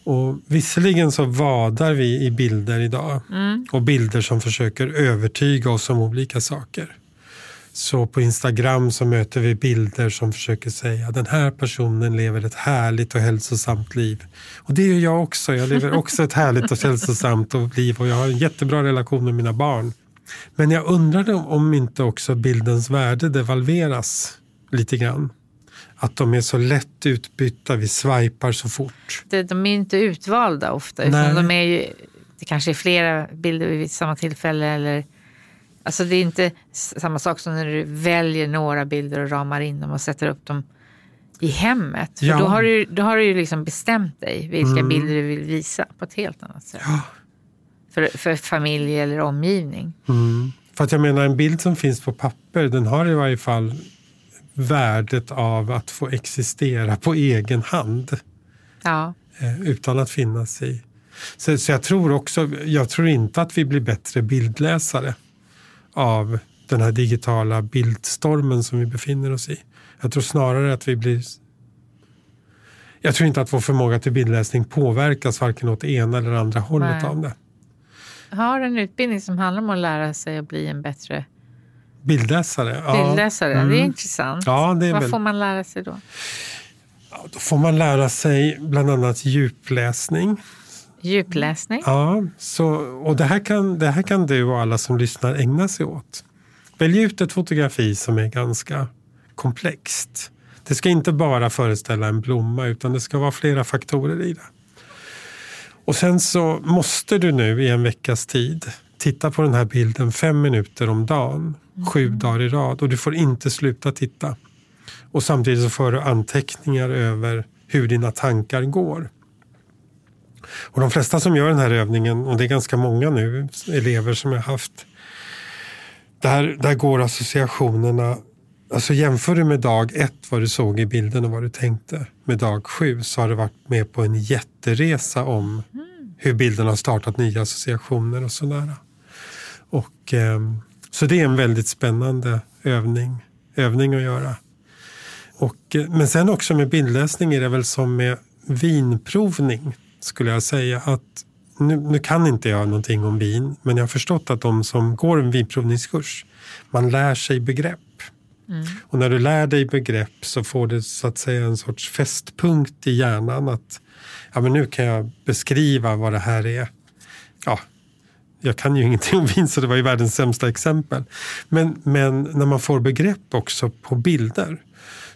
Och visserligen så vadar vi i bilder idag. Mm. Och bilder som försöker övertyga oss om olika saker. Så på Instagram så möter vi bilder som försöker säga den här personen lever ett härligt och hälsosamt liv. Och det gör jag också. Jag lever också ett härligt och hälsosamt liv och jag har en jättebra relation med mina barn. Men jag undrade om inte också bildens värde devalveras lite grann. Att de är så lätt utbytta, vi swipar så fort. De är inte utvalda ofta, utan de är ju, det kanske är flera bilder vid samma tillfälle. Eller, alltså det är inte samma sak som när du väljer några bilder och ramar in dem och sätter upp dem i hemmet. För ja. då har du, då har du ju liksom bestämt dig vilka mm. bilder du vill visa på ett helt annat sätt. Ja. För, för familj eller omgivning. Mm. För att jag menar en bild som finns på papper den har i varje fall värdet av att få existera på egen hand. Ja. Eh, utan att finnas i. Så, så, jag tror också, jag tror inte att vi blir bättre bildläsare av den här digitala bildstormen som vi befinner oss i. Jag tror snarare att vi blir jag tror inte att vår förmåga till bildläsning påverkas varken åt ena eller andra hållet Nej. av det. Har en utbildning som handlar om att lära sig att bli en bättre Bildläsare? Ja. Bildläsare, mm. det är mm. intressant. Ja, det är Vad väl... får man lära sig då? Ja, då får man lära sig bland annat djupläsning. Djupläsning? Ja, så, och det här, kan, det här kan du och alla som lyssnar ägna sig åt. Välj ut ett fotografi som är ganska komplext. Det ska inte bara föreställa en blomma utan det ska vara flera faktorer i det. Och sen så måste du nu i en veckas tid titta på den här bilden fem minuter om dagen, sju mm. dagar i rad och du får inte sluta titta. Och samtidigt så får du anteckningar över hur dina tankar går. Och de flesta som gör den här övningen, och det är ganska många nu, elever som jag haft, där, där går associationerna Alltså jämför du med dag ett vad du såg i bilden och vad du tänkte med dag sju så har du varit med på en jätteresa om mm. hur bilden har startat nya associationer och sådär. Och, ehm, så det är en väldigt spännande övning, övning att göra. Och, eh, men sen också med bildläsning är det väl som med vinprovning skulle jag säga. att nu, nu, kan inte jag någonting om vin men jag har förstått att de som går en vinprovningskurs man lär sig begrepp. Mm. Och när du lär dig begrepp så får du så att säga en sorts fästpunkt i hjärnan att ja, men nu kan jag beskriva vad det här är. Ja, jag kan ju ingenting om vin så det var ju världens sämsta exempel. Men, men när man får begrepp också på bilder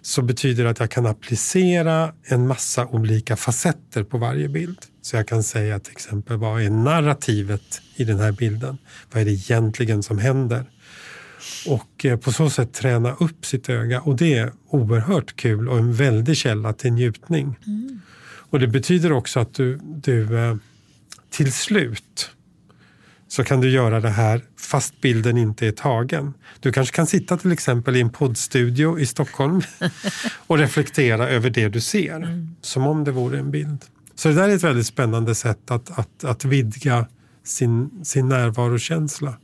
så betyder det att jag kan applicera en massa olika facetter på varje bild. Så jag kan säga till exempel vad är narrativet i den här bilden? Vad är det egentligen som händer? Och eh, på så sätt träna upp sitt öga och det är oerhört kul och en väldig källa till njutning. Mm. Och det betyder också att du, du eh, till slut så kan du göra det här fast bilden inte är tagen. Du kanske kan sitta till exempel i en poddstudio i Stockholm och reflektera över det du ser, mm. som om det vore en bild. Så det där är ett väldigt spännande sätt att, att, att vidga sin, sin närvarokänsla.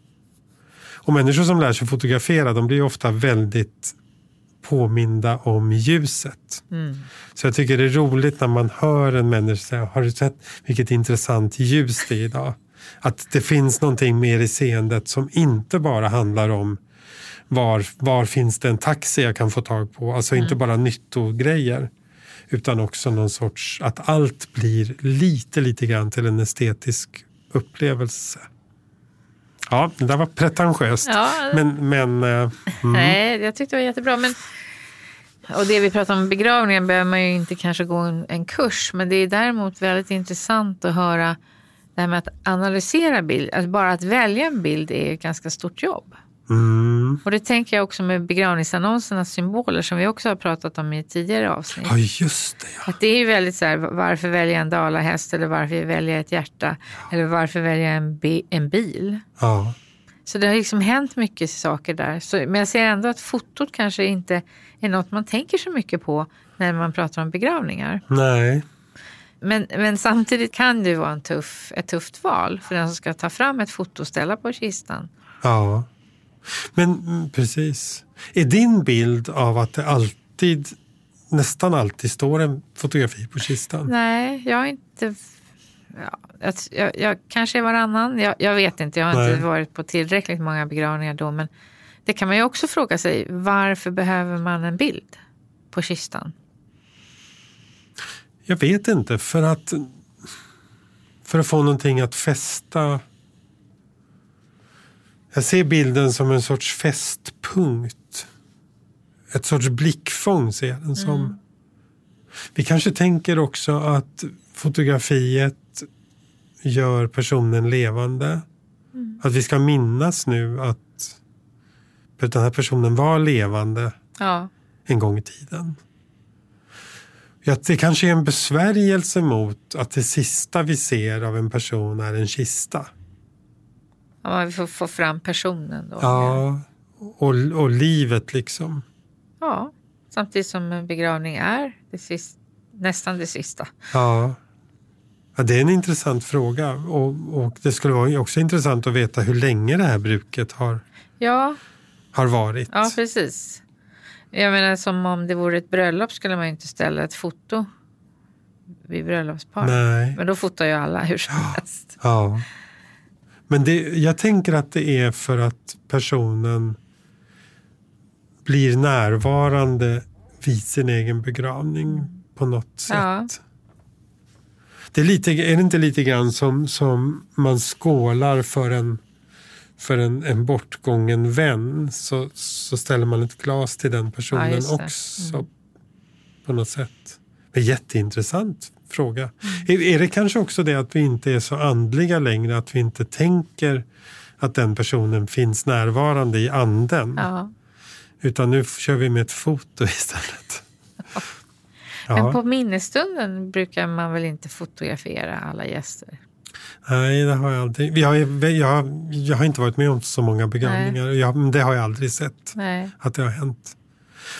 Och människor som lär sig fotografera de blir ofta väldigt påminda om ljuset. Mm. Så jag tycker det är roligt när man hör en människa säga, har du sett vilket intressant ljus det är idag? Att det finns någonting mer i seendet som inte bara handlar om var, var finns det en taxi jag kan få tag på? Alltså mm. inte bara nyttogrejer. utan också någon sorts att allt blir lite, lite grann till en estetisk upplevelse. Ja, det där var pretentiöst. Ja. Men, men eh, mm. Nej, jag tyckte det var jättebra. Men, och det vi pratar om begravningen behöver man ju inte kanske gå en, en kurs. Men det är däremot väldigt intressant att höra det här med att analysera bild. Att bara att välja en bild är ett ganska stort jobb. Mm. Och det tänker jag också med begravningsannonsernas symboler som vi också har pratat om i tidigare avsnitt. Ja, just det. Ja. Att det är ju väldigt så här, varför välja en dalahäst eller varför välja ett hjärta eller varför välja en, bi- en bil. Ja. Så det har liksom hänt mycket saker där. Så, men jag ser ändå att fotot kanske inte är något man tänker så mycket på när man pratar om begravningar. Nej. Men, men samtidigt kan det vara en tuff, ett tufft val för den som ska ta fram ett foto och ställa på kistan. Ja. Men mm, precis. Är din bild av att det alltid, nästan alltid står en fotografi på kistan? Nej, jag har inte... Ja, jag, jag kanske är varannan. Jag, jag vet inte. Jag har Nej. inte varit på tillräckligt många begravningar då. Men det kan man ju också fråga sig. Varför behöver man en bild på kistan? Jag vet inte. För att, för att få någonting att fästa. Jag ser bilden som en sorts fästpunkt. Ett sorts blickfång ser jag den som. Vi kanske tänker också att fotografiet gör personen levande. Att vi ska minnas nu att den här personen var levande Ja, en gång i tiden. Ja, det kanske är en besvärjelse mot att det sista vi ser av en person är en kista. ja man får få fram personen då. Ja, och, och livet liksom. ja. Samtidigt som en begravning är det sist, nästan det sista. Ja. ja, det är en intressant fråga. Och, och det skulle vara också intressant att veta hur länge det här bruket har, Ja, har varit. ja precis. Jag menar som om det vore ett bröllop skulle man inte ställa ett foto vid bröllopspar. Nej. Men då fotar ju alla hur som helst. Ja. Men det, jag tänker att det är för att personen blir närvarande vid sin egen begravning på något sätt. Ja. Det är, lite, är det inte lite grann som, som man skålar för en, för en, en bortgången vän så, så ställer man ett glas till den Ja, personen just det. Mm. också på något sätt. Det är jätteintressant fråga. Mm. Är, är det kanske också det att vi inte är så andliga längre, att vi inte tänker att den personen finns närvarande i anden. Ja. Utan nu kör vi med ett foto istället. Men Ja. på minnesstunden brukar man väl inte fotografera alla gäster? Nej, det har jag aldrig. Vi har, jag, har- jag har inte varit med om så många begravningar. Jag, men det har jag aldrig sett Nej. att det har hänt.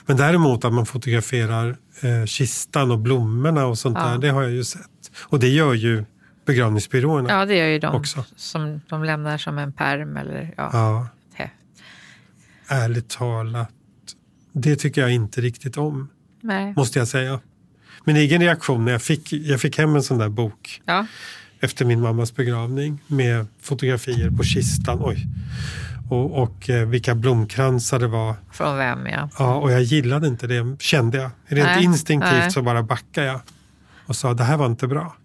Men däremot att man fotograferar eh, kistan och blommorna och sånt Ja. där, det har jag ju sett. Och det gör ju begravningsbyråerna. Ja, det gör ju de Också. som de lämnar som en perm eller ja. Ja, ärligt talat. Det tycker jag inte riktigt om, Nej. måste jag säga. Min egen reaktion när jag fick, jag fick hem en sån där bok Ja. Efter min mammas begravning med fotografier på kistan. Oj. Och, och eh, vilka blomkransar det var. Från vem ja. Ja, och jag gillade inte det, kände jag. Rent Nej, instinktivt nej. så bara backade jag och sa det här var inte bra.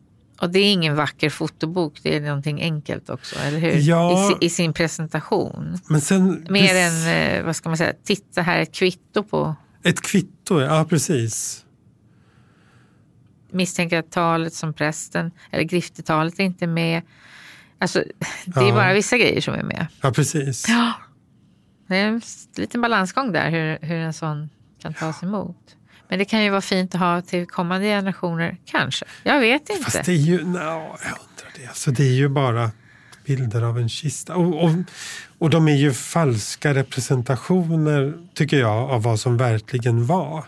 Och det är ingen vacker fotobok, det är någonting enkelt också, eller hur? Ja. I, I sin presentation. Men sen... Mer än, eh, vad ska man säga, titta här är ett kvitto på Ett kvitto, ja precis. Misstänker att talet som prästen, eller griftetalet är inte med. Alltså, det är Ja. bara vissa grejer som är med. Ja, precis. Ja. Det är en liten balansgång där hur, hur en sån kan tas emot. Men det kan ju vara fint att ha till kommande generationer, kanske. Jag vet inte. Fast det är ju, no, jag undrar det. Alltså, det är ju bara bilder av en kista. Och, och, och de är ju falska representationer, tycker jag, av vad som verkligen var.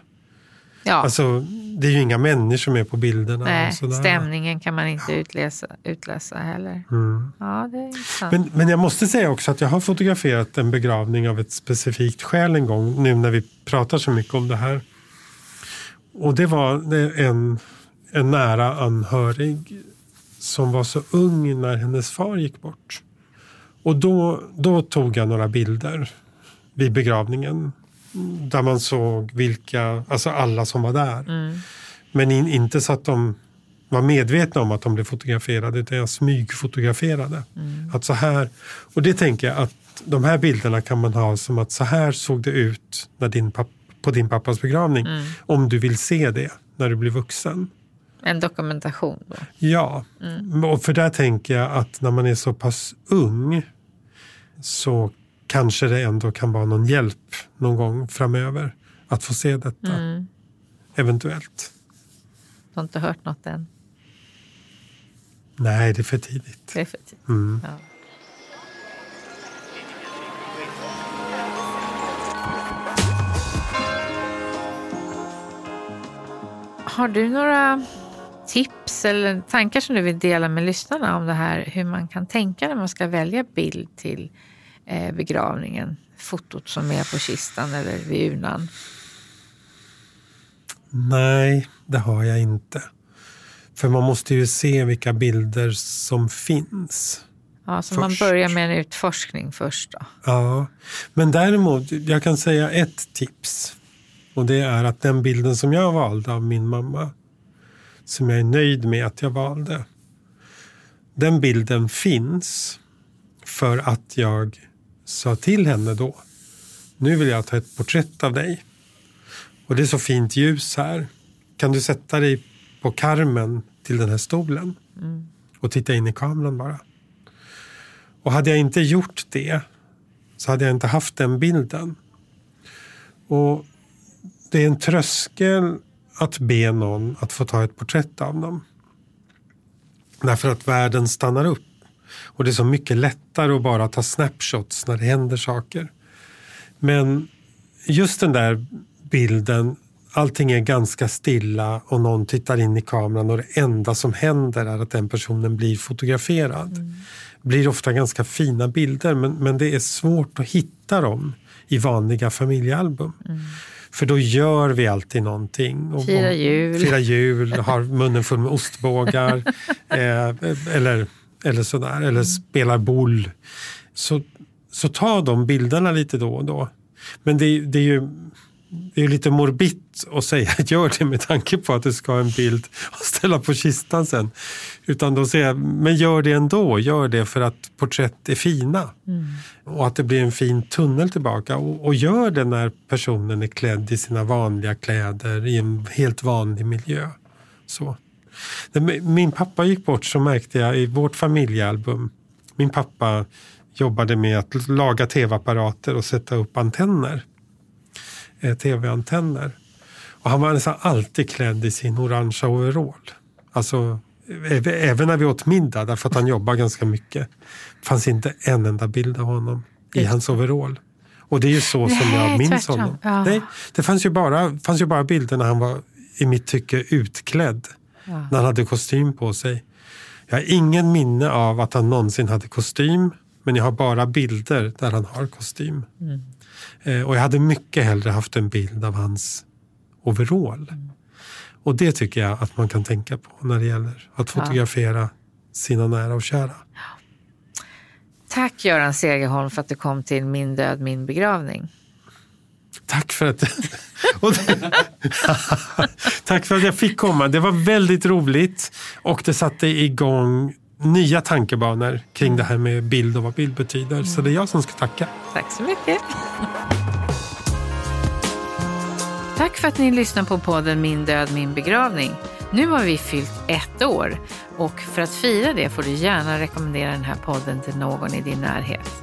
Ja. Alltså, det är ju inga människor med på bilderna. Nej, stämningen kan man inte utläsa, utläsa heller. Mm. Ja, det är intressant. Men, men jag måste säga också att jag har fotograferat en begravning av ett specifikt skäl en gång, nu när vi pratar så mycket om det här. Och det var en, en nära anhörig som var så ung när hennes far gick bort. Och då, då tog jag några bilder vid begravningen. Där man såg vilka, alltså alla som var där. Mm. Men in, inte så att de var medvetna om att de blev fotograferade utan jag smygfotograferade. Mm. Att så här, och det tänker jag att de här bilderna kan man ha som att så här såg det ut när din papp, på din pappas begravning. Mm. Om du vill se det när du blir vuxen. En dokumentation då? Ja, mm. och för där tänker jag att när man är så pass ung så kanske det ändå kan vara någon hjälp någon gång framöver att få se detta. Mm. Eventuellt. Du har inte hört något än? Nej, det är för tidigt. Det är för tidigt. Mm. Ja. Har du några tips eller tankar som du vill dela med lyssnarna om det här hur man kan tänka när man ska välja bild till begravningen? Fotot som är på kistan eller vid urnan? Nej, det har jag inte. För man måste ju se vilka bilder som finns. Ja, så först. man börjar med en utforskning först då? Ja, men däremot, jag kan säga ett tips. Och det är att den bilden som jag valde av min mamma, som jag är nöjd med att jag valde. Den bilden finns för att jag sa till henne då, nu vill jag ta ett porträtt av dig. Och det är så fint ljus här. Kan du sätta dig på karmen till den här stolen mm. och titta in i kameran bara. Och hade jag inte gjort det så hade jag inte haft den bilden. Och det är en tröskel att be någon att få ta ett porträtt av dem. Därför att världen stannar upp. Och det är så mycket lättare att bara ta snapshots när det händer saker. Men just den där bilden, allting är ganska stilla och någon tittar in i kameran och det enda som händer är att den personen blir fotograferad. Mm. blir ofta ganska fina bilder men, men det är svårt att hitta dem i vanliga familjealbum. Mm. För då gör vi alltid någonting. Och, Fira jul. Fira jul, har munnen full med ostbågar. eh, eller, eller sådär, eller mm. spelar boll. Så, så ta de bilderna lite då och då. Men det, det är ju det är lite morbid att säga gör det med tanke på att du ska ha en bild att ställa på kistan sen. Utan då säger jag, men gör det ändå. Gör det för att porträtt är fina. Mm. Och att det blir en fin tunnel tillbaka. Och, och, gör det när personen är klädd i sina vanliga kläder i en helt vanlig miljö. Så. När min pappa gick bort så märkte jag i vårt familjealbum. Min pappa jobbade med att laga tv-apparater och sätta upp antenner eh, tv-antenner. Och han var nästan alltid klädd i sin orangea overall. Alltså, även när vi åt middag, därför att han jobbar ganska mycket, fanns inte en enda bild av honom i hans overall. Och det är ju så som Nej, jag minns tvärtom. honom. Ja. Nej, det fanns ju, bara, fanns ju bara bilder när han var, i mitt tycke, utklädd. Ja. När han hade kostym på sig. Jag har ingen minne av att han någonsin hade kostym. Men jag har bara bilder där han har kostym. Mm. Eh, och jag hade mycket hellre haft en bild av hans overall. Mm. Och det tycker jag att man kan tänka på när det gäller att fotografera ja. sina nära och kära. Tack Göran Segerholm för att du kom till Min död, min begravning. Tack för att, tack för att jag fick komma. Det var väldigt roligt och det satte igång nya tankebanor kring det här med bild och vad bild betyder. Så det är jag som ska tacka. Tack så mycket. Tack för att ni lyssnar på podden Min död, min begravning. Nu har vi fyllt ett år och för att fira det får du gärna rekommendera den här podden till någon i din närhet.